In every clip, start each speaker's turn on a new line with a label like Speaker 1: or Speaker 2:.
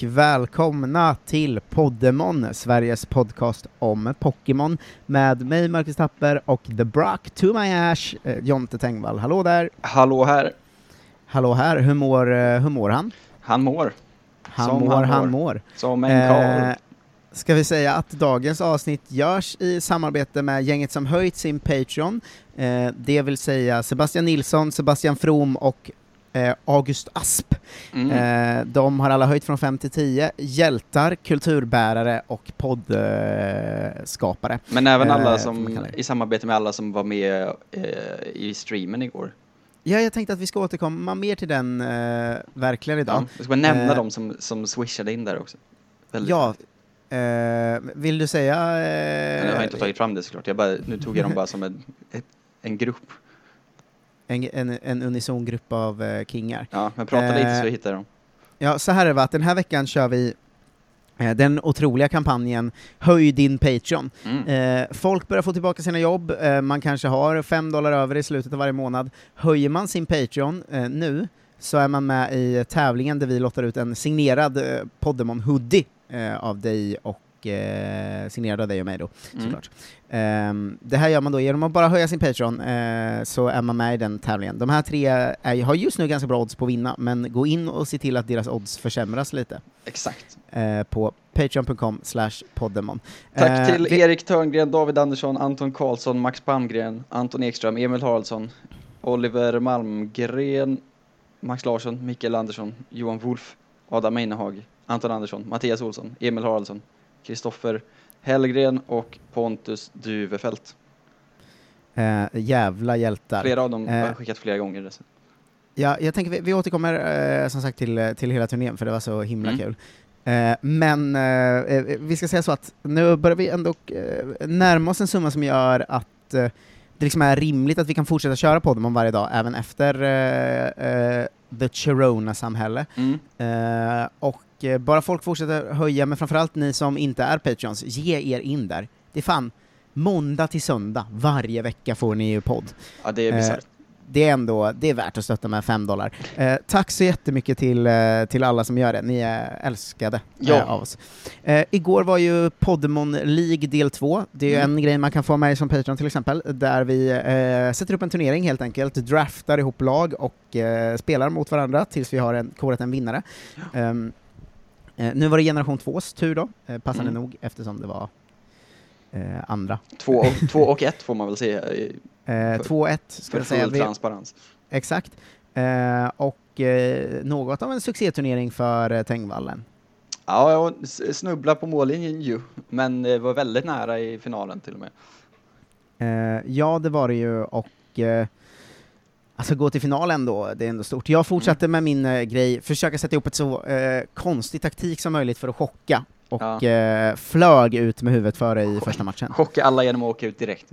Speaker 1: Och välkomna till Poddemon, Sveriges podcast om Pokémon, med mig Marcus Tapper och The Brock to my ash, eh, Jonte Tengvall. Hallå där!
Speaker 2: Hallå här!
Speaker 1: Hallå här, hur mår, eh, hur mår han?
Speaker 2: Han mår.
Speaker 1: Han
Speaker 2: Som
Speaker 1: mår,
Speaker 2: han mår. Som en karl.
Speaker 1: Eh, ska vi säga att dagens avsnitt görs i samarbete med gänget som höjt sin Patreon, eh, det vill säga Sebastian Nilsson, Sebastian From och eh, August Asp.
Speaker 2: Mm.
Speaker 1: Eh, de har alla höjt från 5 till 10, hjältar, kulturbärare och poddskapare.
Speaker 2: Men även alla
Speaker 1: eh, man
Speaker 2: som, i samarbete med alla som var med eh, i streamen igår.
Speaker 1: ja, jag tänkte att vi ska återkomma mer till den eh, verkligen idag.
Speaker 2: Ja, jag ska bara nämna dem som, som swishade in där också. Väldigt
Speaker 1: Ja, eh, vill du säga...
Speaker 2: Men jag har inte tagit fram det såklart, jag bara, nu tog jag dem bara som en, en grupp.
Speaker 1: En, en, en unison grupp av eh, kingar.
Speaker 2: Ja, men prata lite så
Speaker 1: Eh,
Speaker 2: vi hittar dem.
Speaker 1: Ja, så här är det va, att den här veckan kör vi eh, den otroliga kampanjen Höj din Patreon.
Speaker 2: Mm.
Speaker 1: Eh, folk börjar få tillbaka sina jobb, eh, man kanske har fem dollar över i slutet av varje månad. Höjer man sin Patreon eh, nu så är man med i tävlingen där vi lottar ut en signerad eh, Poddemon hoodie eh, av dig och eh, signerad av dig och mig då,
Speaker 2: Mm.
Speaker 1: såklart. Ehm, det här gör man då genom att bara höja sin Patreon, eh, så är man med i den tävlingen. De här tre är, har just nu ganska bra odds på att vinna, men gå in och se till att deras odds försämras lite
Speaker 2: Exakt.
Speaker 1: eh, på patreon.com slash poddemon.
Speaker 2: Tack
Speaker 1: Eh,
Speaker 2: till
Speaker 1: vi-
Speaker 2: Erik Törngren, David Andersson, Anton Karlsson, Max Palmgren, Anton Ekström, Emil Haraldsson, Oliver Malmgren, Max Larsson, Mikael Andersson, Johan Wolf, Adam Einehag, Anton Andersson, Mattias Olsson, Emil Haraldsson, Kristoffer Hellgren och Pontus Duvefelt.
Speaker 1: Eh, jävla hjältar.
Speaker 2: Flera av dem har
Speaker 1: Eh.
Speaker 2: skickat flera gånger. dessutom.
Speaker 1: Ja, jag tänker vi, vi återkommer eh, som sagt till, till hela turnén, för det var så himla
Speaker 2: Mm.
Speaker 1: kul. Eh, men eh, eh, vi ska säga så att nu börjar vi ändå eh, närma oss en summa som gör att eh, det liksom är rimligt att vi kan fortsätta köra Poddemon varje dag, även efter eh, eh, The Chirona-samhälle.
Speaker 2: Mm.
Speaker 1: Eh, och eh, bara folk fortsätter höja, men framförallt ni som inte är Patreons, ge er in där. Det är fan måndag till söndag, varje vecka får ni ju podd.
Speaker 2: Ja, det är
Speaker 1: Eh,
Speaker 2: bisarrt.
Speaker 1: Det är ändå, det är värt att stötta med fem dollar. Eh, tack så jättemycket till, eh, till alla som gör det, ni är älskade
Speaker 2: Ja.
Speaker 1: eh, av oss. Eh, igår var ju Poddemon League del 2, det är
Speaker 2: Mm.
Speaker 1: en grej man kan få med som Patreon till exempel, där vi eh, sätter upp en turnering helt enkelt, draftar ihop lag och eh, spelar mot varandra tills vi har en, korat en vinnare. Ehm, eh, nu var det generation 2s tur då, eh, passande
Speaker 2: Mm.
Speaker 1: nog, eftersom det var eh, andra.
Speaker 2: Två, och, två och ett får man väl säga
Speaker 1: Eh, 2-1 ska
Speaker 2: för
Speaker 1: jag säga.
Speaker 2: transparens.
Speaker 1: Exakt. Eh, och eh, något av en succéturnering för eh, Tengvallen.
Speaker 2: Ja, jag snubblade på mållinjen ju, men det var väldigt nära i finalen till och med.
Speaker 1: Eh, ja, det var det ju, och eh, alltså gå till final ändå, det är ändå stort. Jag fortsatte med min eh, grej, försöka sätta ihop ett så eh, konstig taktik som möjligt för att chocka, och
Speaker 2: Ja.
Speaker 1: eh, flög ut med huvudet före i första matchen.
Speaker 2: Chocka alla genom att åka ut direkt.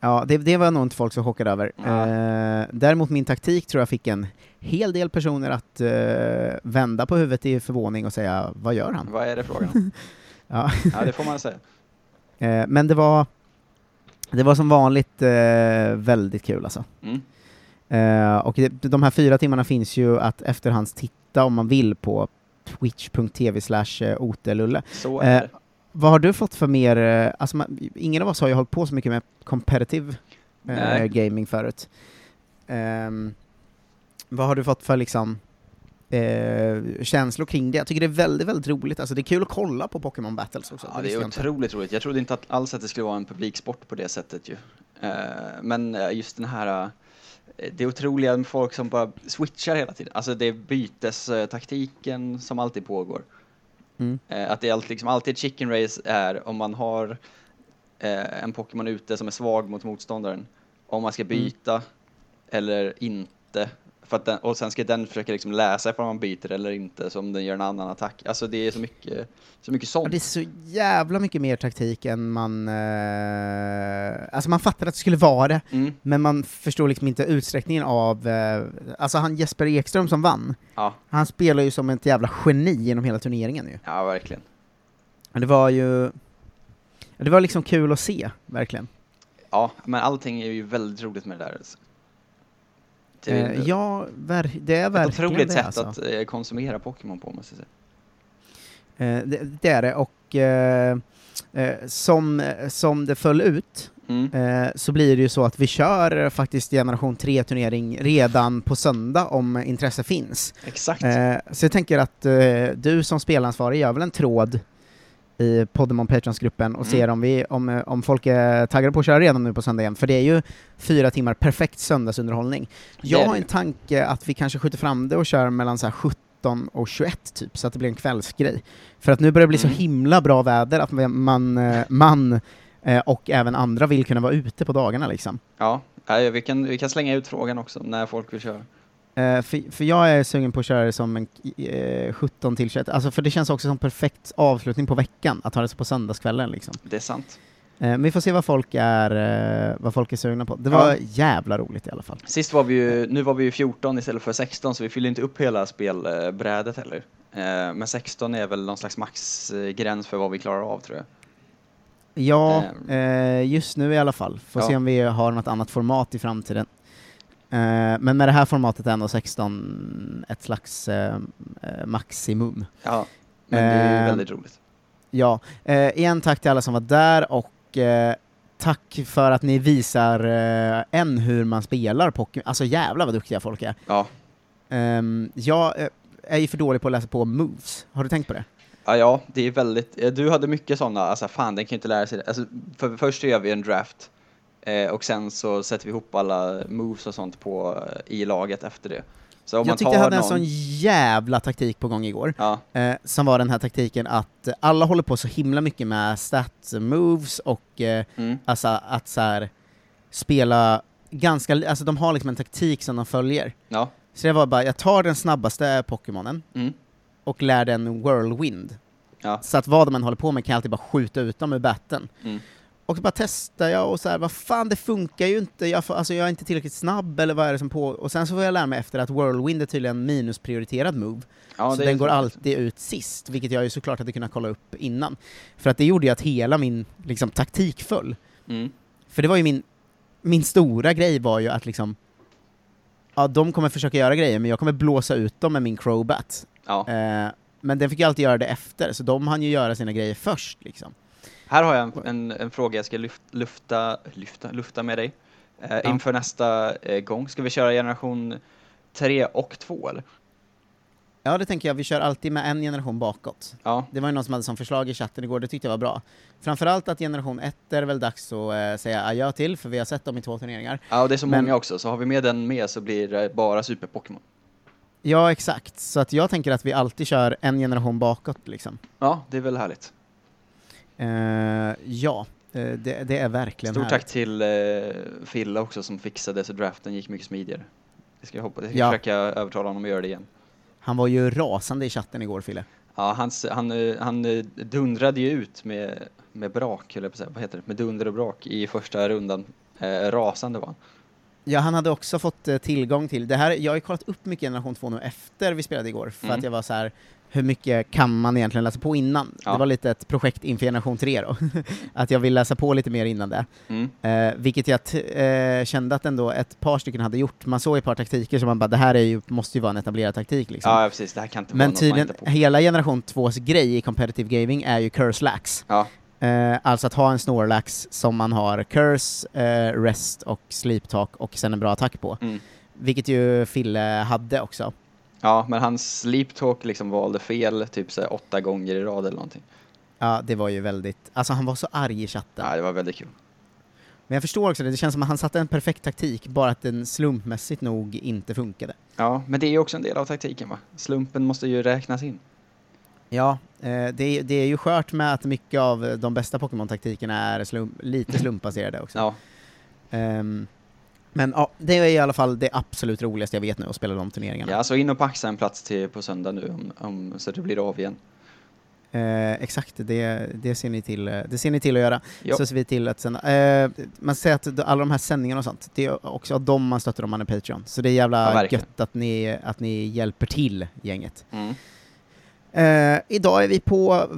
Speaker 1: Ja, det, det var nog inte folk så chockade över.
Speaker 2: Ja.
Speaker 1: Eh, däremot min taktik tror jag fick en hel del personer att eh, vända på huvudet i förvåning och säga ”Vad gör han?”
Speaker 2: Vad är det frågan
Speaker 1: ja.
Speaker 2: Ja, det får man säga.
Speaker 1: Eh, men det var, det var som vanligt väldigt kul alltså.
Speaker 2: Mm.
Speaker 1: Eh, och det, de här fyra timmarna finns ju att efterhands titta om man vill på twitch.tv slash eh, otelulle.
Speaker 2: Så är
Speaker 1: Eh. Vad har du fått för mer, alltså man, ingen av oss har ju hållit på så mycket med competitive
Speaker 2: Nej.
Speaker 1: gaming förut. Ehm, vad har du fått för liksom eh, känslor kring det? Jag tycker det är väldigt, väldigt roligt, alltså det är kul att kolla på Pokémon Battles också.
Speaker 2: Ja, det är
Speaker 1: jag inte.
Speaker 2: otroligt roligt. Jag trodde inte att alls att det skulle vara en publiksport på det sättet ju. Eh, Men just den här, det otroliga med folk som bara switchar hela tiden. Alltså det är bytestaktiken som alltid pågår.
Speaker 1: Mm.
Speaker 2: Eh, Att det är alltid, liksom, alltid chicken race är om man har eh, en Pokémon ute som är svag mot motståndaren. Om man ska byta eller inte. För den, och sen ska den försöka liksom läsa ifall man byter eller inte, så om den gör en annan attack. Alltså det är så mycket, så mycket
Speaker 1: Ja,
Speaker 2: sånt.
Speaker 1: det är så jävla mycket mer taktik än man... Eh, alltså man fattar att det skulle vara det,
Speaker 2: Mm.
Speaker 1: men man förstår liksom inte utsträckningen av... Eh, alltså han Jesper Ekström som vann,
Speaker 2: Ja,
Speaker 1: han spelar ju som ett jävla geni genom hela turneringen ju.
Speaker 2: ja verkligen.
Speaker 1: Men Det var ju... Det var liksom kul att se, verkligen.
Speaker 2: Ja, men allting är ju väldigt roligt med det där. Det är
Speaker 1: Eh, ja, det är
Speaker 2: ett
Speaker 1: verkligen
Speaker 2: otroligt
Speaker 1: det
Speaker 2: sätt
Speaker 1: alltså.
Speaker 2: att eh, konsumera Pokémon på, måste jag säga.
Speaker 1: Eh, det, det är det, och eh, eh, som, som det föll ut
Speaker 2: Mm.
Speaker 1: eh, så blir det ju så att vi kör faktiskt generation 3-turnering redan på söndag om intresse finns.
Speaker 2: Exakt.
Speaker 1: Eh, så jag tänker att eh, du som spelansvarig gör väl en tråd i Podemon Patrons-gruppen och
Speaker 2: Mm.
Speaker 1: ser om, vi, om, eh, om folk är taggade på att köra redan nu på söndag igen, för det är ju fyra timmar perfekt söndagsunderhållning. Jag har en tanke att vi kanske skjuter fram det och kör mellan så här 17 och 21 typ, så att det blir en kvällsgrej. För att nu börjar det bli så
Speaker 2: Mm.
Speaker 1: himla bra väder att man, eh, man eh, och även andra vill kunna vara ute på dagarna liksom.
Speaker 2: Ja, ja, vi kan, vi kan slänga ut frågan också när folk vill köra.
Speaker 1: Eh, för, för jag är sugen på att köra det som en eh, 17 till 21, alltså för det känns också som perfekt avslutning på veckan, att ha det så på söndagskvällen liksom.
Speaker 2: Det är sant.
Speaker 1: Eh, men vi får se vad folk är, vad folk är sugna på. Det
Speaker 2: Ja.
Speaker 1: var jävla roligt i alla fall.
Speaker 2: Sist var vi ju, nu var vi ju 14 istället för 16 så vi fyllde inte upp hela spelbrädet heller. Men 16 är väl någon slags maxgräns för vad vi klarar av tror jag.
Speaker 1: Ja, just nu i alla fall. Får
Speaker 2: Ja.
Speaker 1: se om vi har något annat format i framtiden. Eh, men med det här formatet är ändå 16 ett slags eh, eh, maximum.
Speaker 2: Ja, men det är väldigt roligt.
Speaker 1: Ja, igen tack till alla som var där och tack för att ni visar än hur man spelar Pokémon. Alltså jävlar vad duktiga folk är.
Speaker 2: Ja.
Speaker 1: Um, jag är ju för dålig på att läsa på moves. Har du tänkt på det?
Speaker 2: Ja, ja, det är väldigt, du hade mycket sådana, alltså fan den kan ju inte lära sig det. Alltså, för, först gör vi en draft eh, och sen så sätter vi ihop alla moves och sånt på, eh, i laget efter det. Så om
Speaker 1: jag tyckte jag hade en
Speaker 2: någon,
Speaker 1: sån jävla taktik på gång igår.
Speaker 2: Ja,
Speaker 1: Eh, som var den här taktiken att alla håller på så himla mycket med stats moves och eh,
Speaker 2: mm,
Speaker 1: alltså att så här, spela ganska, alltså de har liksom en taktik som de följer.
Speaker 2: ja,
Speaker 1: Så det var bara, jag tar den snabbaste Pokémonen
Speaker 2: mm,
Speaker 1: och lär den whirlwind.
Speaker 2: ja,
Speaker 1: Så att vad de än håller på med kan jag alltid bara skjuta ut dem ur batten.
Speaker 2: mm,
Speaker 1: Och så bara testar jag och så här, vad fan det funkar ju inte, jag, får, alltså jag är inte tillräckligt snabb eller vad är det som på... Och sen så får jag lära mig efter att whirlwind är tydligen minusprioriterad move.
Speaker 2: ja.
Speaker 1: så den går alltid ut sist, vilket jag ju såklart hade kunnat kolla upp innan. För att det gjorde ju att hela min liksom, taktik föll.
Speaker 2: Mm,
Speaker 1: För det var ju min, min stora grej var ju att liksom, ja de kommer försöka göra grejer, men jag kommer blåsa ut dem med min crowbat.
Speaker 2: ja.
Speaker 1: Eh, men den fick ju alltid göra det efter, så de hann ju göra sina grejer först liksom.
Speaker 2: Här har jag en, en, en fråga jag ska lufta, lyfta, lufta med dig. Eh,
Speaker 1: Ja.
Speaker 2: Inför nästa eh, gång, ska vi köra generation 3 och 2 eller?
Speaker 1: Ja, det tänker jag, vi kör alltid med en generation bakåt.
Speaker 2: Ja,
Speaker 1: Det var ju någon som hade som förslag i chatten igår, det tyckte jag var bra. Framförallt att generation 1 är väl dags att eh, säga adjö till, för vi har sett dem i två turneringar.
Speaker 2: ja och det är så
Speaker 1: Men-
Speaker 2: många också, så har vi med den med så blir det bara super-Pokémon.
Speaker 1: Ja, exakt. Så att jag tänker att vi alltid kör en generation bakåt liksom.
Speaker 2: Ja, det är väl härligt.
Speaker 1: Eh, ja, eh, det, det är verkligen
Speaker 2: Stort tack till eh, Fille också som fixade så draften gick mycket smidigare. Det ska jag hoppas, jag ska
Speaker 1: Ja.
Speaker 2: försöka övertala honom att göra det igen.
Speaker 1: Han var ju rasande i chatten igår, Fille.
Speaker 2: Ja, hans, han, eh, han dundrade ju ut med, med brak, eller vad heter det, med dunder och brak i första rundan. Eh, rasande var han.
Speaker 1: Ja, han hade också fått eh, tillgång till, det här, jag har ju kollat upp mycket generation 2 nu efter vi spelade igår, för
Speaker 2: Mm.
Speaker 1: att jag var så här. hur mycket kan man egentligen läsa på innan?
Speaker 2: Ja.
Speaker 1: Det var lite ett projekt inför generation 3 då, att jag vill läsa på lite mer innan det.
Speaker 2: Mm.
Speaker 1: Eh, vilket jag eh, kände att ändå ett par stycken hade gjort, man såg ett par taktiker som man bara, det här är ju, måste ju vara en etablerad taktik liksom.
Speaker 2: Ja, precis, det här kan inte vara
Speaker 1: Men
Speaker 2: något man
Speaker 1: tydligen,
Speaker 2: på.
Speaker 1: hela generation 2s grej i competitive gaming är ju curse lax.
Speaker 2: Ja,
Speaker 1: Eh, alltså att ha en snorlax som man har curse, eh, rest och sleep talk och sen en bra attack på.
Speaker 2: mm.
Speaker 1: Vilket ju Fille hade också.
Speaker 2: ja, men hans sleep talk liksom valde fel typ så åtta gånger i rad eller någonting.
Speaker 1: Ja, det var ju väldigt, alltså han var så arg i chatten.
Speaker 2: Ja, det var väldigt kul.
Speaker 1: Men jag förstår också det, det känns som att han satte en perfekt taktik, bara att den slumpmässigt nog inte funkade.
Speaker 2: Ja, men det är ju också en del av taktiken va? Slumpen måste ju räknas in.
Speaker 1: Ja, eh, det, är, det är ju skört med att mycket av de bästa Pokémon-taktikerna är slump, lite slumpbaserade också.
Speaker 2: Ja,
Speaker 1: Ehm, men ja, det är i alla fall det absolut roligaste jag vet nu, att spela de turneringarna.
Speaker 2: ja så in och paxa en plats till på söndag nu om, om, så det blir av igen.
Speaker 1: Eh, exakt, det, det, ser ni till, eh, det ser ni till att göra.
Speaker 2: Ja.
Speaker 1: Så ser vi till att sända. Eh, man säger att alla de här sändningarna och sånt, det är också av dem man stöttar om man är Patreon. Så det är
Speaker 2: Ja,
Speaker 1: jävla
Speaker 2: verkligen.
Speaker 1: gött att ni, att ni hjälper till, gänget.
Speaker 2: Mm.
Speaker 1: Eh, idag är vi på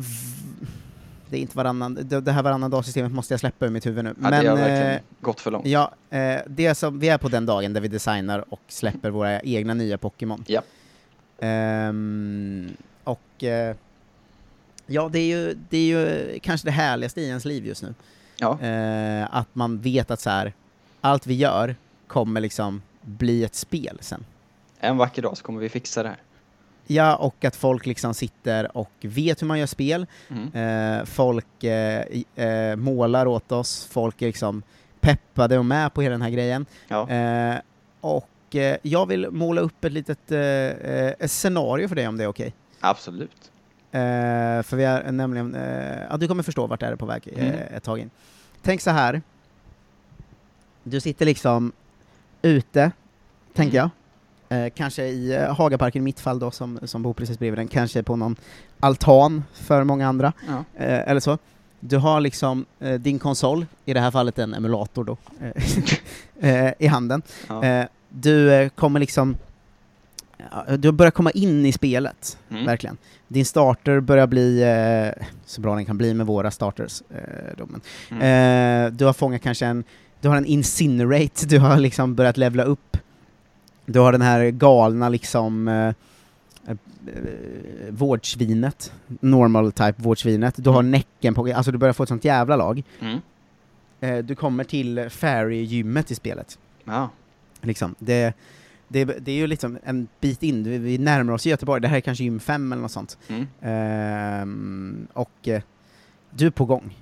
Speaker 1: det är inte varannan, det, här varannan dag-systemet måste jag släppa ur mitt huvud nu.
Speaker 2: Ja, det har verkligen gått för långt.
Speaker 1: Ja, eh, det är som, vi är på den dagen där vi designar och släpper våra egna nya Pokémon.
Speaker 2: Ja.
Speaker 1: Ehm, och ja, det är, ju, det är ju kanske det härligaste i ens liv just nu.
Speaker 2: Ja,
Speaker 1: att man vet att så här, allt vi gör kommer liksom bli ett spel sen.
Speaker 2: en vacker dag så kommer vi fixa det här.
Speaker 1: Ja, och att folk liksom sitter och vet hur man gör spel.
Speaker 2: Mm.
Speaker 1: Eh, folk eh, eh, målar åt oss, folk är liksom peppade och med på hela den här grejen.
Speaker 2: Ja.
Speaker 1: Eh, och eh, jag vill måla upp ett litet eh, ett scenario för dig om det är okej.
Speaker 2: Absolut.
Speaker 1: Eh, för vi är nämligen, ja du kommer förstå vart det är på väg
Speaker 2: Mm.
Speaker 1: ett tag in. Tänk så här. Du sitter liksom ute, tänker jag. Eh, kanske i eh, Hagaparken i mitt fall då, som, som bor precis bredvid den. Kanske på någon altan för många andra.
Speaker 2: Ja.
Speaker 1: Eh, eller så. Du har liksom eh, din konsol, i det här fallet en emulator då, eh, eh, i handen.
Speaker 2: Ja.
Speaker 1: Du kommer liksom, du börjar komma in i spelet,
Speaker 2: Mm.
Speaker 1: verkligen. Din starter börjar bli eh, så bra den kan bli med våra starters. Eh.
Speaker 2: Mm.
Speaker 1: Eh, du har fångat kanske en, du har en incinerate, du har liksom börjat levla upp. Du har den här galna liksom eh, eh, vårdsvinet, normal type vårdsvinet. Du har
Speaker 2: Mm.
Speaker 1: näcken på, alltså du börjar få ett sånt jävla lag.
Speaker 2: Mm.
Speaker 1: Eh, du kommer till fairy-gymmet i spelet.
Speaker 2: Ja.
Speaker 1: Liksom. Det, det, det är ju liksom en bit in, vi, vi närmar oss Göteborg, det här är kanske gym 5 eller något sånt.
Speaker 2: Mm.
Speaker 1: Ehm, och eh, du är på gång.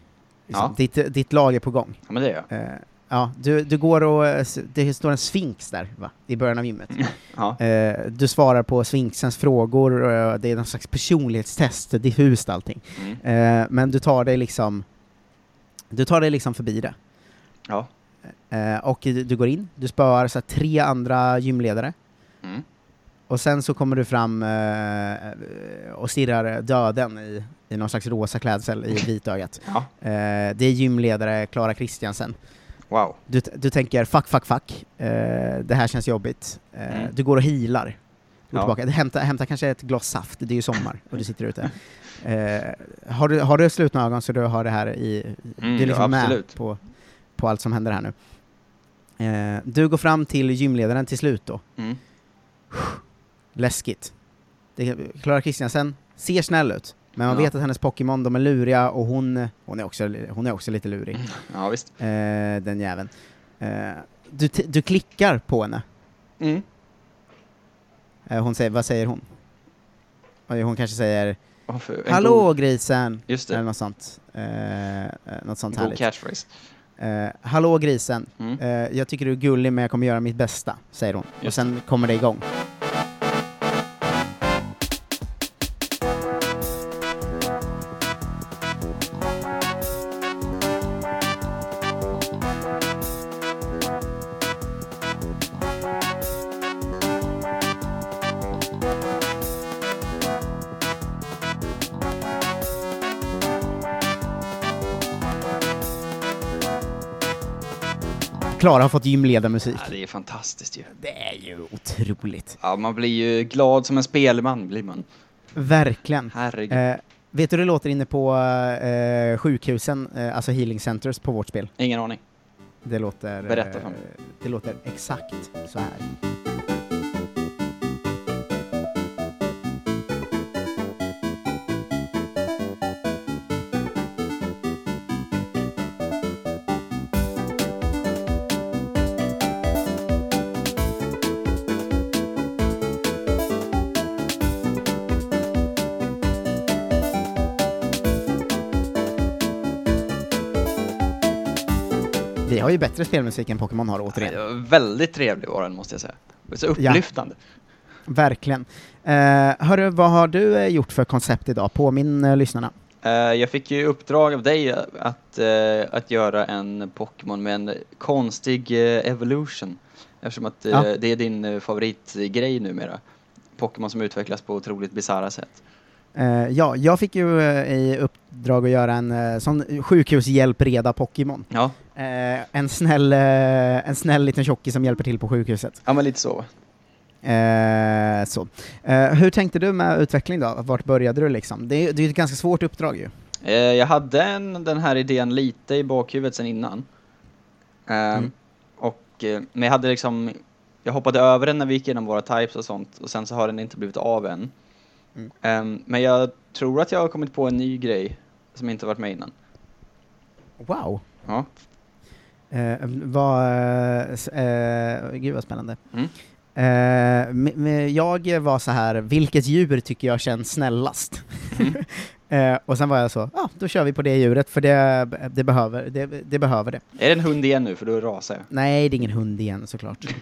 Speaker 1: Liksom.
Speaker 2: Ja.
Speaker 1: Ditt, ditt lag är på gång.
Speaker 2: ja, men det gör jag.
Speaker 1: Eh, ja, du, du går och, eh, det står en sfinx där, va? I början av gymmet.
Speaker 2: Ja.
Speaker 1: Eh, du svarar på sfinxens frågor, eh, det är någon slags personlighetstest, diffust allting.
Speaker 2: Mm.
Speaker 1: Eh, men du tar dig liksom, du tar dig liksom förbi det.
Speaker 2: Ja.
Speaker 1: Eh, och du, du går in, du spöar så tre andra gymledare,
Speaker 2: Mm.
Speaker 1: och sen så kommer du fram eh, och stirrar döden i, i någon slags rosa klädsel i vitögat.
Speaker 2: Ja.
Speaker 1: Eh, det är gymledare Klara Kristiansen.
Speaker 2: Wow.
Speaker 1: Du, du tänker fuck, fuck, fuck, eh, det här känns jobbigt. Eh,
Speaker 2: Mm.
Speaker 1: Du går och healar. Du går
Speaker 2: Ja.
Speaker 1: tillbaka. Hämtar, hämtar kanske ett glas saft, det är ju sommar och du sitter ute. Eh, har, du, har du slutna ögon så du har det här i...
Speaker 2: Mm,
Speaker 1: du är liksom
Speaker 2: ja,
Speaker 1: med på, på allt som händer här nu. Eh, du går fram till gymledaren till slut då.
Speaker 2: Mm.
Speaker 1: Läskigt. Det- Klara Kristiansen ser snäll ut, men man
Speaker 2: Ja.
Speaker 1: vet att hennes Pokémon, de är luriga och hon, hon, är, också, hon är också lite lurig.
Speaker 2: Ja, visst.
Speaker 1: Eh, den jäveln. Eh, du, du klickar på henne.
Speaker 2: Mm.
Speaker 1: Eh, hon säger, vad säger hon? Oj, Hon kanske säger
Speaker 2: Och en
Speaker 1: ”Hallå
Speaker 2: god-
Speaker 1: grisen”
Speaker 2: Just
Speaker 1: eller
Speaker 2: det.
Speaker 1: något sånt. Eh, eh, något sånt härligt.
Speaker 2: catchphrase.
Speaker 1: Eh, ”Hallå grisen,
Speaker 2: Mm.
Speaker 1: eh, jag tycker du är gullig men jag kommer göra mitt bästa”, säger hon. och
Speaker 2: Just
Speaker 1: sen kommer det igång. Klara har fått gymledarmusik.
Speaker 2: Ja, det är fantastiskt ju.
Speaker 1: Det är ju otroligt.
Speaker 2: Ja, man blir ju glad som en spelman, blir man.
Speaker 1: Verkligen.
Speaker 2: Herregud.
Speaker 1: Eh, vet du hur det låter inne på eh, sjukhusen, eh, alltså healing centers på vårt spel?
Speaker 2: Ingen aning.
Speaker 1: Det låter,
Speaker 2: Berätta för
Speaker 1: eh,
Speaker 2: mig.
Speaker 1: det låter exakt så här. Ju bättre spelmusik än Pokémon har
Speaker 2: Det
Speaker 1: återigen.
Speaker 2: var väldigt trevlig var den, måste jag säga. Så upplyftande.
Speaker 1: Verkligen. Eh, hörru, vad har du eh, gjort för koncept idag? Påminn uh, lyssnarna.
Speaker 2: Eh, jag fick ju uppdrag av dig att, eh, att göra en Pokémon med en konstig eh, evolution. Eftersom att eh,
Speaker 1: Ja.
Speaker 2: det är din eh, favoritgrej numera. Pokémon som utvecklas på otroligt bisarra sätt.
Speaker 1: Eh, ja, jag fick ju eh, i uppdrag att göra en uh, sån sjukhushjälpreda Pokémon.
Speaker 2: Ja,
Speaker 1: en, snäll, en snäll liten tjockis som hjälper till på sjukhuset.
Speaker 2: ja men lite så.
Speaker 1: Så. Hur tänkte du med utveckling då? Vart började du liksom? Det är, det är ett ganska svårt uppdrag ju.
Speaker 2: Jag hade en, den här idén lite i bakhuvudet sen innan.
Speaker 1: Mm.
Speaker 2: och, men jag hade liksom, jag hoppade över den när vi gick igenom våra types och sånt och sen så har den inte blivit av än.
Speaker 1: Mm.
Speaker 2: Eh, men jag tror att jag har kommit på en ny grej som inte varit med innan.
Speaker 1: Wow.
Speaker 2: Ja.
Speaker 1: Eh, vad, eh, gud vad spännande.
Speaker 2: Mm.
Speaker 1: Eh, jag var så här, vilket djur tycker jag känns snällast?
Speaker 2: Mm.
Speaker 1: eh, och sen var jag så, ja, då kör vi på det djuret, för det, det, behöver, det, det behöver det.
Speaker 2: Är det en hund igen nu? För då rasar jag.
Speaker 1: Nej, det är ingen hund igen såklart.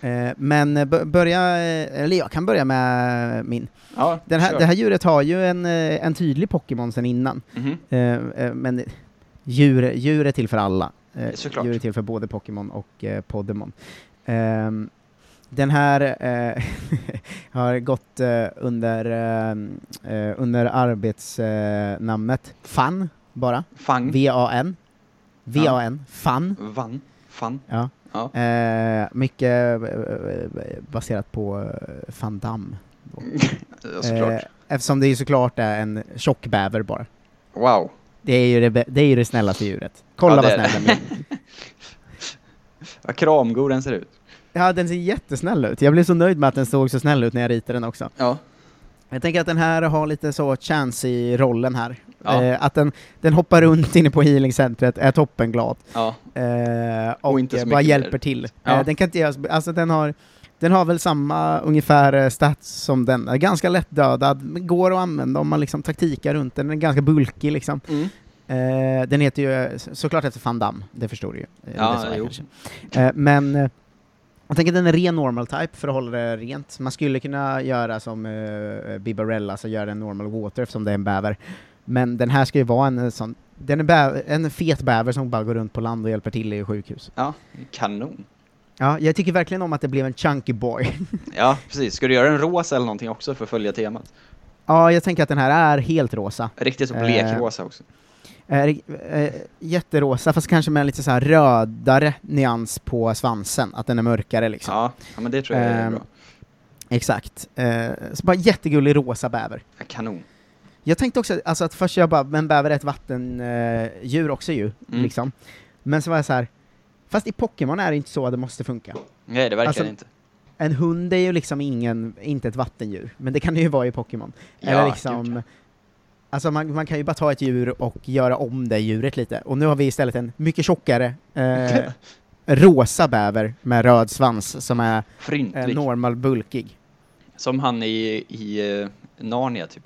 Speaker 1: Eh, men eh, börja, eh, eller jag kan börja med min.
Speaker 2: Ja,
Speaker 1: Den här, det här djuret har ju en, en tydlig Pokémon sen innan. Eh, eh, men djur, djur är till för alla.
Speaker 2: Såklart.
Speaker 1: djur är till för både Pokémon och Podemon. Ehm, den här eh, har gått eh, under, eh, under arbetsnamnet FAN, bara.
Speaker 2: Fang.
Speaker 1: V-A-N. V-A-N. FAN.
Speaker 2: Vann. Fann.
Speaker 1: Ja.
Speaker 2: Ja.
Speaker 1: Eh, mycket eh, baserat på eh, Van Damme.
Speaker 2: Ja, Såklart.
Speaker 1: Eh, eftersom det ju såklart är en tjock bäver bara.
Speaker 2: wow.
Speaker 1: Det är ju det, det, är ju det snällaste djuret. Kolla
Speaker 2: Ja,
Speaker 1: vad
Speaker 2: är
Speaker 1: snäll den blir.
Speaker 2: Vad kramgod den ser ut.
Speaker 1: Ja, den ser jättesnäll ut. Jag blev så nöjd med att den såg så snäll ut när jag ritade den också.
Speaker 2: Ja.
Speaker 1: Jag tänker att den här har lite så chance i rollen här.
Speaker 2: Ja.
Speaker 1: Eh, att den, den hoppar runt inne på healingcentret, är toppenglad.
Speaker 2: Ja.
Speaker 1: Eh, och
Speaker 2: inte så
Speaker 1: eh, bara hjälper
Speaker 2: mer.
Speaker 1: till.
Speaker 2: Ja.
Speaker 1: Eh, den kan inte alltså den har, den har väl samma ungefär eh, stats som den, är ganska lättdödad, men går att använda om man liksom taktikar runt den, den är ganska bulkig liksom.
Speaker 2: Mm.
Speaker 1: Eh, den heter ju eh, så- såklart efter Van Damme, det förstår du ju. Eh,
Speaker 2: Ja,
Speaker 1: det. Eh, men eh, jag tänker att den är ren normal type för att hålla det rent. Man skulle kunna göra som uh, Bibarella, alltså göra en normal water eftersom det är en bäver. Men den här ska ju vara en eh, sån, den är bä- en fet bäver som bara går runt på land och hjälper till i sjukhus.
Speaker 2: Ja, kanon.
Speaker 1: Ja, jag tycker verkligen om att det blev en chunky boy.
Speaker 2: Ja, precis. Ska du göra en rosa eller någonting också för att följa temat?
Speaker 1: ja, jag tänker att den här är helt rosa.
Speaker 2: Riktigt så
Speaker 1: Eh.
Speaker 2: blekrosa också.
Speaker 1: Eh, eh, jätterosa, fast kanske med en lite så här rödare nyans på svansen, att den är mörkare liksom.
Speaker 2: Ja, ja men det tror jag är
Speaker 1: Ehm,
Speaker 2: bra.
Speaker 1: Exakt. Eh, så bara jättegullig rosa bäver.
Speaker 2: Kanon.
Speaker 1: Jag tänkte också, alltså att först jag bara, men bäver är ett vattendjur djur också ju,
Speaker 2: Mm.
Speaker 1: liksom. Men så var jag så här. fast i Pokémon är det inte så att det måste funka.
Speaker 2: Nej, det verkar
Speaker 1: Alltså,
Speaker 2: inte.
Speaker 1: En hund är ju liksom ingen, inte ett vattendjur, men det kan det ju vara i Pokémon.
Speaker 2: Ja,
Speaker 1: Eller liksom. Alltså man, man kan ju bara ta ett djur och göra om det djuret lite. Och nu har vi istället en mycket tjockare, eh, rosa bäver med röd svans som är eh, normal bulkig.
Speaker 2: Som han i, i eh, Narnia, typ.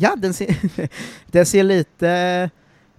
Speaker 1: Ja, den ser, den ser lite,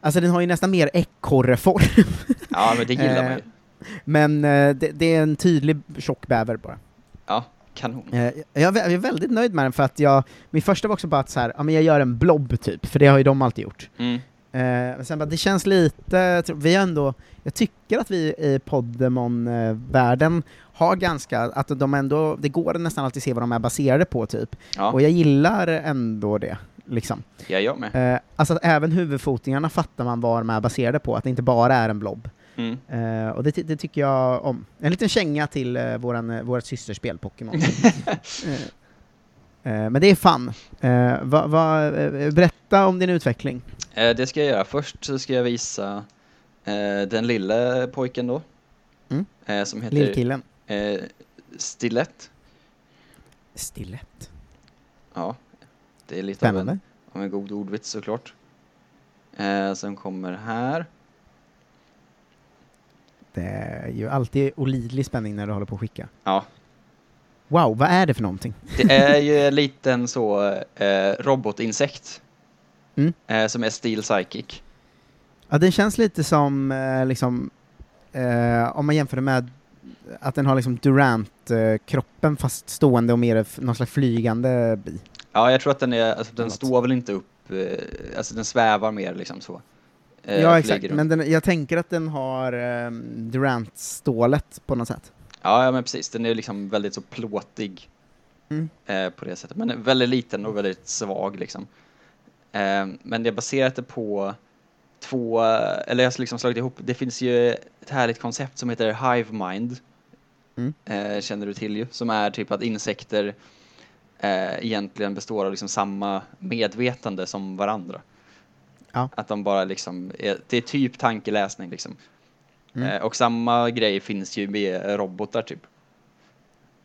Speaker 1: alltså den har ju nästan mer ekorreform.
Speaker 2: Ja, men det gillar man ju.
Speaker 1: Men eh, det, det är en tydlig tjock bäver bara.
Speaker 2: Ja, kanon.
Speaker 1: Eh, jag, är, jag är väldigt nöjd med den för att jag, min första var också bara att så här, ja men jag gör en blob typ, för det har ju de alltid gjort.
Speaker 2: Mm.
Speaker 1: Eh, sen bara, det känns lite, vi har ändå, jag tycker att vi i Podemon-världen har ganska, att de ändå, det går nästan alltid se vad de är baserade på typ.
Speaker 2: Ja,
Speaker 1: Och jag gillar ändå det, liksom.
Speaker 2: ja, jag med.
Speaker 1: Eh, alltså att även huvudfotingarna fattar man vad de är baserade på, att det inte bara är en blob.
Speaker 2: Mm.
Speaker 1: Eh, och det, det tycker jag om. En liten känga till uh, våran, uh, vårt systerspel Pokémon. Eh, eh, men det är. Eh, va, va, eh, berätta om din utveckling.
Speaker 2: Eh, det ska jag göra. Först så ska jag visa eh, den lille pojken då.
Speaker 1: Mm.
Speaker 2: Eh, som heter
Speaker 1: Lillkillen.
Speaker 2: eh, Stilett.
Speaker 1: Stilett.
Speaker 2: Ja, det är lite av en,
Speaker 1: Spännande.
Speaker 2: av en god ordvits såklart. Eh, som kommer här.
Speaker 1: Det är ju alltid olidlig spänning när du håller på att skicka.
Speaker 2: Ja,
Speaker 1: Wow, vad är det för någonting?
Speaker 2: det är ju en liten så eh, robotinsekt.
Speaker 1: Mm.
Speaker 2: Eh, som är Steel Psychic.
Speaker 1: Ja, den känns lite som, eh, liksom, eh, om man jämför det med att den har liksom Durant-kroppen fast stående och mer någon slags flygande bi.
Speaker 2: Ja, jag tror att den är, alltså den står väl inte upp, eh, alltså den svävar mer liksom så. Eh,
Speaker 1: ja, exakt.
Speaker 2: runt.
Speaker 1: Men den, jag tänker att den har eh, Durant-stålet på något sätt.
Speaker 2: Ja, ja, men precis. Den är liksom väldigt så plåtig
Speaker 1: Mm.
Speaker 2: eh, på det sättet. Men väldigt liten och väldigt svag liksom. Eh, men det är baserat det på två, eller jag har liksom slagit ihop, det finns ju ett härligt koncept som heter Hive Mind.
Speaker 1: Mm.
Speaker 2: Eh, känner du till ju, som är typ att insekter eh, egentligen består av liksom samma medvetande som varandra.
Speaker 1: Ja.
Speaker 2: Att de bara liksom, är, det är typ tankeläsning liksom.
Speaker 1: Mm.
Speaker 2: Eh, och samma grej finns ju med robotar typ.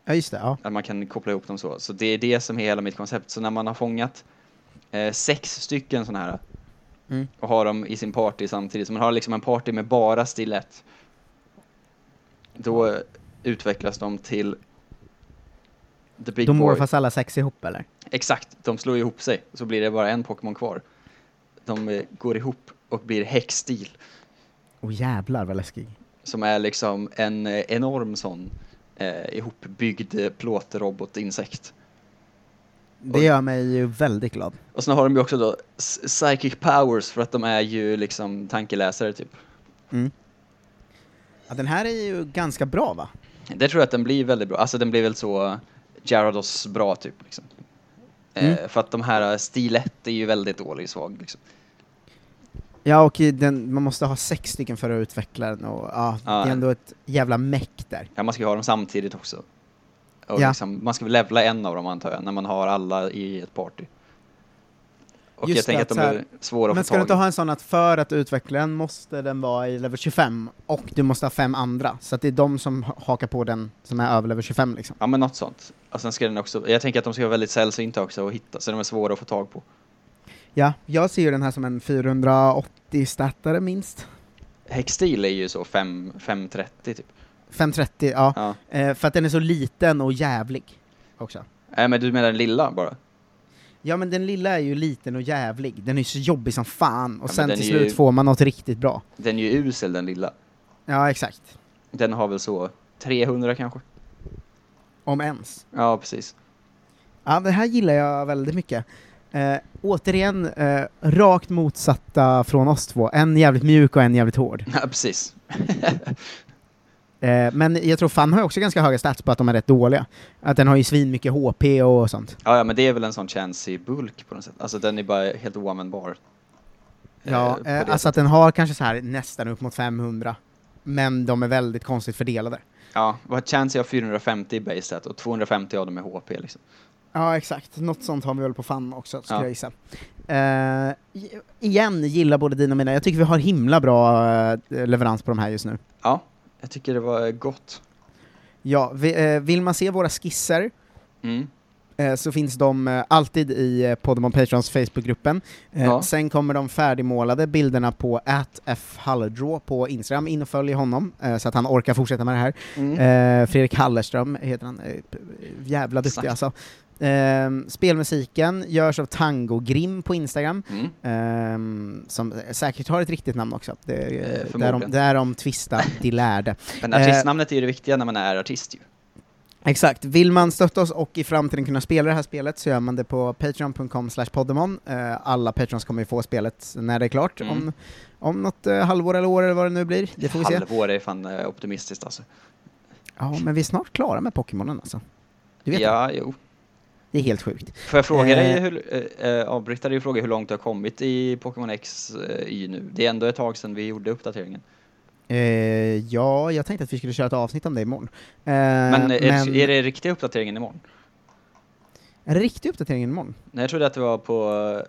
Speaker 1: Ja, just det. Ja.
Speaker 2: Att man kan koppla ihop dem så. Så det är det som är hela mitt koncept. Så när man har fångat eh, sex stycken sådana här
Speaker 1: Mm.
Speaker 2: och har dem i sin party samtidigt, så man har liksom en party med bara stilett. Då utvecklas de till the big boy.
Speaker 1: morfas alla sex ihop eller?
Speaker 2: Exakt, de slår ihop sig så blir det bara en Pokémon kvar. De eh, går ihop och blir häxstil.
Speaker 1: Åh jävlar vad läskig.
Speaker 2: Som är liksom en eh, enorm sån eh, ihopbyggd eh, plåtrobot-insekt.
Speaker 1: Det gör mig ju väldigt glad.
Speaker 2: Och sen har de ju också då psychic powers för att de är ju liksom tankeläsare typ.
Speaker 1: Mm. Ja, den här är ju ganska bra va?
Speaker 2: Det tror jag att den blir väldigt bra. Alltså den blir väl så Gyarados bra typ. Liksom.
Speaker 1: Mm.
Speaker 2: Eh, för att de här eh, stilet är ju väldigt dålig svag liksom.
Speaker 1: Ja, och den, man måste ha sex stycken för att utveckla den och ja,
Speaker 2: Ja.
Speaker 1: det är ändå ett jävla meck där.
Speaker 2: Ja, man ska ju ha dem samtidigt också. Och
Speaker 1: Ja.
Speaker 2: liksom, man ska väl levla en av dem antar jag, när man har alla i ett party. Och
Speaker 1: Just
Speaker 2: jag tänker
Speaker 1: det,
Speaker 2: att de
Speaker 1: här-
Speaker 2: är svåra att
Speaker 1: Men
Speaker 2: få
Speaker 1: ska du inte ha en sån att för att utveckla den måste den vara i level 25 och du måste ha fem andra, så att det är de som ha- hakar på den som är över level 25 liksom.
Speaker 2: Ja men något sånt. Och sen ska den också, jag tänker att de ska vara väldigt sällsynta också att hitta, så de är svåra att få tag på.
Speaker 1: Ja, jag ser ju den här som en 480 startare minst.
Speaker 2: Hexstil är ju så 5, 530 typ.
Speaker 1: 530, ja.
Speaker 2: Ja.
Speaker 1: Eh, för att den är så liten och jävlig också.
Speaker 2: Nej men du menar den lilla bara?
Speaker 1: Ja men den lilla är ju liten och jävlig, den är ju så jobbig som fan, och
Speaker 2: men
Speaker 1: sen till slut
Speaker 2: ju-
Speaker 1: får man något riktigt bra.
Speaker 2: Den är ju usel den lilla.
Speaker 1: Ja, exakt.
Speaker 2: Den har väl så 300 kanske?
Speaker 1: Om ens.
Speaker 2: Ja precis.
Speaker 1: Ja, det här gillar jag väldigt mycket. Eh, återigen, eh, rakt motsatta från oss två. En jävligt mjuk och en jävligt hård.
Speaker 2: Ja precis.
Speaker 1: Eh, men jag tror Fan har ju också ganska höga stats på att de är rätt dåliga. Att den har ju svin mycket HP och sånt.
Speaker 2: Ja, ja men det är väl en sån chance i bulk på något sätt. Alltså den är bara helt oanvändbar.
Speaker 1: Ja,
Speaker 2: Eh,
Speaker 1: eh, alltså att den har kanske så här nästan upp mot 500. Men de är väldigt konstigt fördelade.
Speaker 2: Ja, vad jag har 450 i base stat och 250 av dem är HP liksom.
Speaker 1: Ja, exakt. Något sånt har vi väl på Fan också, skulle
Speaker 2: Ja.
Speaker 1: jag gissa. I- igen, gillar både dina och mina. Jag tycker vi har himla bra eh, leverans på de här just nu.
Speaker 2: Ja, jag tycker det var gott.
Speaker 1: Ja, vi, eh, vill man se våra skisser
Speaker 2: Mm.
Speaker 1: eh, så finns de eh, alltid i Podemon Patrons Facebookgruppen.
Speaker 2: Ja.
Speaker 1: Sen kommer de färdigmålade bilderna på atfhallerdraw på Instagram, in och följ honom så att han orkar fortsätta med det här.
Speaker 2: Mm.
Speaker 1: Fredrik Hallerström heter han, jävla duktig
Speaker 2: Exakt.
Speaker 1: alltså. Eh, spelmusiken görs av Tango Grim på Instagram,
Speaker 2: Mm.
Speaker 1: eh, som säkert har ett riktigt namn också. Det,
Speaker 2: Eh,
Speaker 1: där, de,
Speaker 2: förmodligen.
Speaker 1: där de tvista de lärde.
Speaker 2: Men artistnamnet är ju det viktiga när man är artist ju.
Speaker 1: Exakt. Vill man stötta oss och i framtiden kunna spela det här spelet så gör man det på patreon.com poddemon. Eh, alla patrons kommer ju få spelet när det är klart,
Speaker 2: Mm.
Speaker 1: om, om något halvår eller år eller vad det nu blir. Det får vi se.
Speaker 2: Halvår är fan optimistiskt alltså.
Speaker 1: Ja, men vi är snart klara med Pokémonen alltså. Du vet det.
Speaker 2: Ja, jo.
Speaker 1: Det är helt sjukt.
Speaker 2: Får jag fråga dig,
Speaker 1: Eh.
Speaker 2: hur, eh, avbryta dig och fråga hur långt du har kommit i Pokémon X Y nu? Det är ändå ett tag sedan vi gjorde uppdateringen.
Speaker 1: Eh, ja, jag tänkte att vi skulle köra ett avsnitt om det imorgon. Eh,
Speaker 2: Men, eh,
Speaker 1: men
Speaker 2: är det riktiga uppdateringen imorgon?
Speaker 1: är det riktig uppdatering imorgon?
Speaker 2: Nej, jag trodde att det var på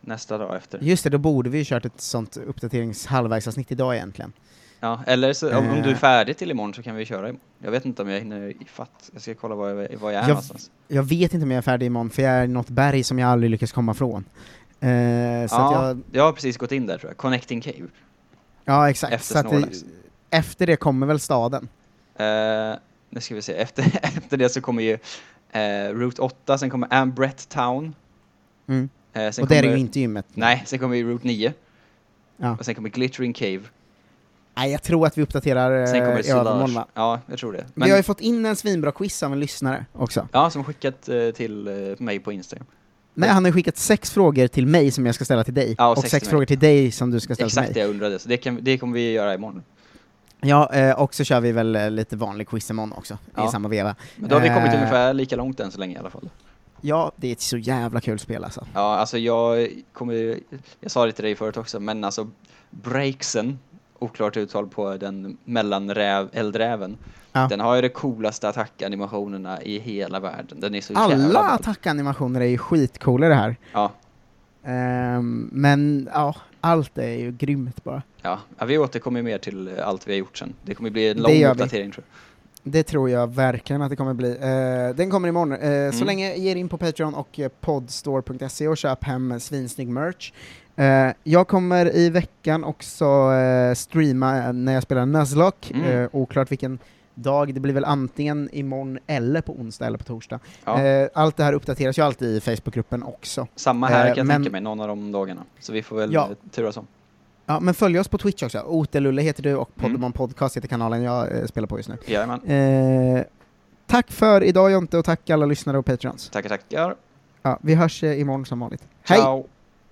Speaker 2: nästa dag efter.
Speaker 1: Just det, då borde vi ju kört ett sånt uppdaterings halvvägsavsnitt idag egentligen.
Speaker 2: Ja, eller så, om, om du är
Speaker 1: Eh.
Speaker 2: färdig till imorgon så kan vi köra imorgon. Jag vet inte om jag hinner i fatt. Jag ska kolla var jag, var jag är
Speaker 1: Jag-
Speaker 2: någonstans.
Speaker 1: Jag vet inte om jag är färdig imorgon, för jag är i något berg som jag aldrig lyckas komma från. Så att
Speaker 2: Ja,
Speaker 1: jag,
Speaker 2: jag har precis gått in där tror jag. Connecting Cave.
Speaker 1: ja, exakt.
Speaker 2: Efter
Speaker 1: så att efter det kommer väl staden?
Speaker 2: Eh, nu ska vi se, efter, efter det så kommer ju eh, Route 8, sen kommer Ambret Town.
Speaker 1: Mm.
Speaker 2: Sen
Speaker 1: Och det är
Speaker 2: kommer,
Speaker 1: ju inte gymmet.
Speaker 2: Nej, sen kommer ju Route 9.
Speaker 1: Ja.
Speaker 2: Och sen kommer Glittering Cave.
Speaker 1: Nej, jag tror att vi uppdaterar
Speaker 2: Sen kommer
Speaker 1: eh, i övermorgon
Speaker 2: Solage.
Speaker 1: va?
Speaker 2: Ja, jag tror det.
Speaker 1: Vi har ju
Speaker 2: Men,
Speaker 1: fått in en svinbra quiz av en lyssnare också.
Speaker 2: ja, som skickat eh, till eh, mig på Instagram.
Speaker 1: Nej, han har skickat sex frågor till mig som jag ska ställa till dig,
Speaker 2: Ja, och
Speaker 1: och
Speaker 2: sex
Speaker 1: sex, frågor till dig som du ska ställa
Speaker 2: Exakt
Speaker 1: till
Speaker 2: det
Speaker 1: mig.
Speaker 2: jag undrade, så det, kan, det kommer vi göra imorgon.
Speaker 1: Ja, eh, och så kör vi väl eh, lite vanlig quiz imorgon också,
Speaker 2: Ja.
Speaker 1: i samma veva.
Speaker 2: Men då har vi kommit
Speaker 1: Eh,
Speaker 2: ungefär lika långt än så länge i alla fall.
Speaker 1: Ja, det är ett så jävla kul spel alltså.
Speaker 2: Ja, alltså jag kommer, jag sa det till dig förut också, men alltså breaksen oklart uttal på den mellanräv, eldräven.
Speaker 1: Ja.
Speaker 2: Den har ju de coolaste attackanimationerna i hela världen. Den är så
Speaker 1: Alla attackanimationer är ju skitcoola i det här.
Speaker 2: Ja,
Speaker 1: Ehm, men ja, allt är ju grymt bara.
Speaker 2: ja. ja, vi återkommer mer till eh, allt vi har gjort sen. Det kommer bli en lång
Speaker 1: gör vi.
Speaker 2: uppdatering tror jag.
Speaker 1: Det tror jag verkligen att det kommer bli. Eh, den kommer imorgon. Uh, Så
Speaker 2: Mm.
Speaker 1: länge, ge er in på Patreon och podstore.se och köp hem svinsnygg merch. Eh, jag kommer i veckan också eh, streama eh, när jag spelar Nuzlocke,
Speaker 2: Mm.
Speaker 1: Eh, oklart vilken dag, det blir väl antingen imorgon eller på onsdag eller på torsdag.
Speaker 2: Ja.
Speaker 1: Eh, allt det här uppdateras ju alltid i Facebookgruppen också.
Speaker 2: Samma här
Speaker 1: eh,
Speaker 2: kan jag
Speaker 1: men-
Speaker 2: tänka mig, någon av de dagarna. Så vi får väl
Speaker 1: Ja.
Speaker 2: turas om.
Speaker 1: Ja, men följ oss på Twitch också. Otelulle heter du och
Speaker 2: Mm.
Speaker 1: Poddemon Podcast heter kanalen jag spelar på just nu.
Speaker 2: Jajamän.
Speaker 1: Tack för idag Jonte och tack alla lyssnare och Patreons.
Speaker 2: Tackar, tackar.
Speaker 1: Ja, vi hörs eh, imorgon som vanligt. Hej!
Speaker 2: Ciao.